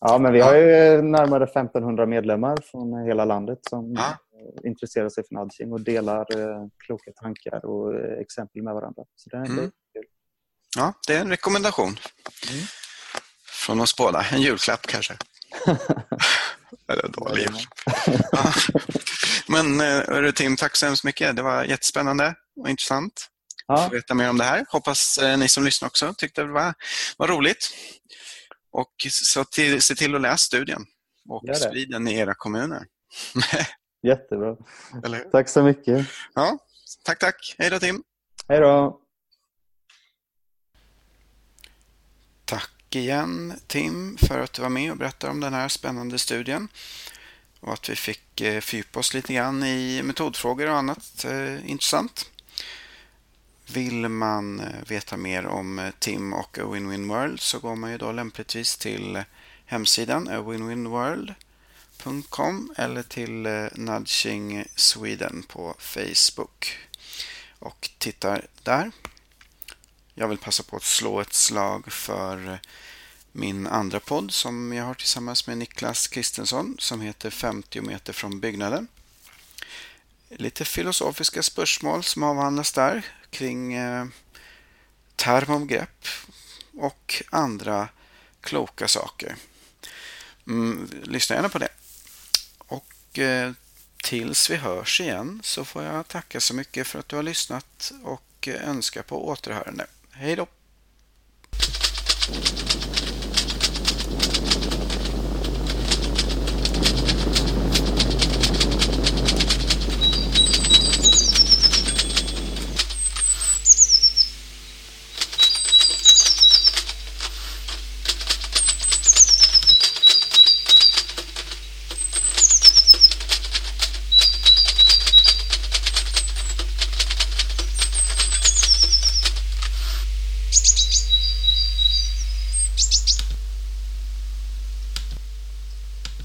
Ja, men vi har ju närmare 1500 medlemmar från hela landet som ja. intresserar sig för nudging och delar eh, kloka tankar och eh, exempel med varandra. Så det, mm. Ja, det är en rekommendation. Mm. Från oss båda. En julklapp kanske. Eller dålig ja. Men hörru, Tim, tack så hemskt mycket. Det var jättespännande och intressant ja. att få veta mer om det här. Hoppas eh, ni som lyssnar också tyckte det var, var roligt. Och så till, se till att läsa studien och sprid den i era kommuner. Jättebra. Tack så mycket. Ja, tack, tack. Hej då, Tim. Hej då. Tack igen Tim för att du var med och berättade om den här spännande studien och att vi fick eh, fördjupa oss lite grann i metodfrågor och annat eh, intressant. Vill man eh, veta mer om Tim och A Win-Win World så går man ju då lämpligtvis till hemsidan awinwinworld.com eller till Nudging Sweden på Facebook och tittar där. Jag vill passa på att slå ett slag för min andra podd som jag har tillsammans med Niklas Kristensson som heter 50 meter från byggnaden. Lite filosofiska spörsmål som avhandlas där kring eh, termomgrepp och andra kloka saker. Mm, lyssna gärna på det. Och eh, tills vi hörs igen så får jag tacka så mycket för att du har lyssnat och eh, önska på återhörande. Hej då!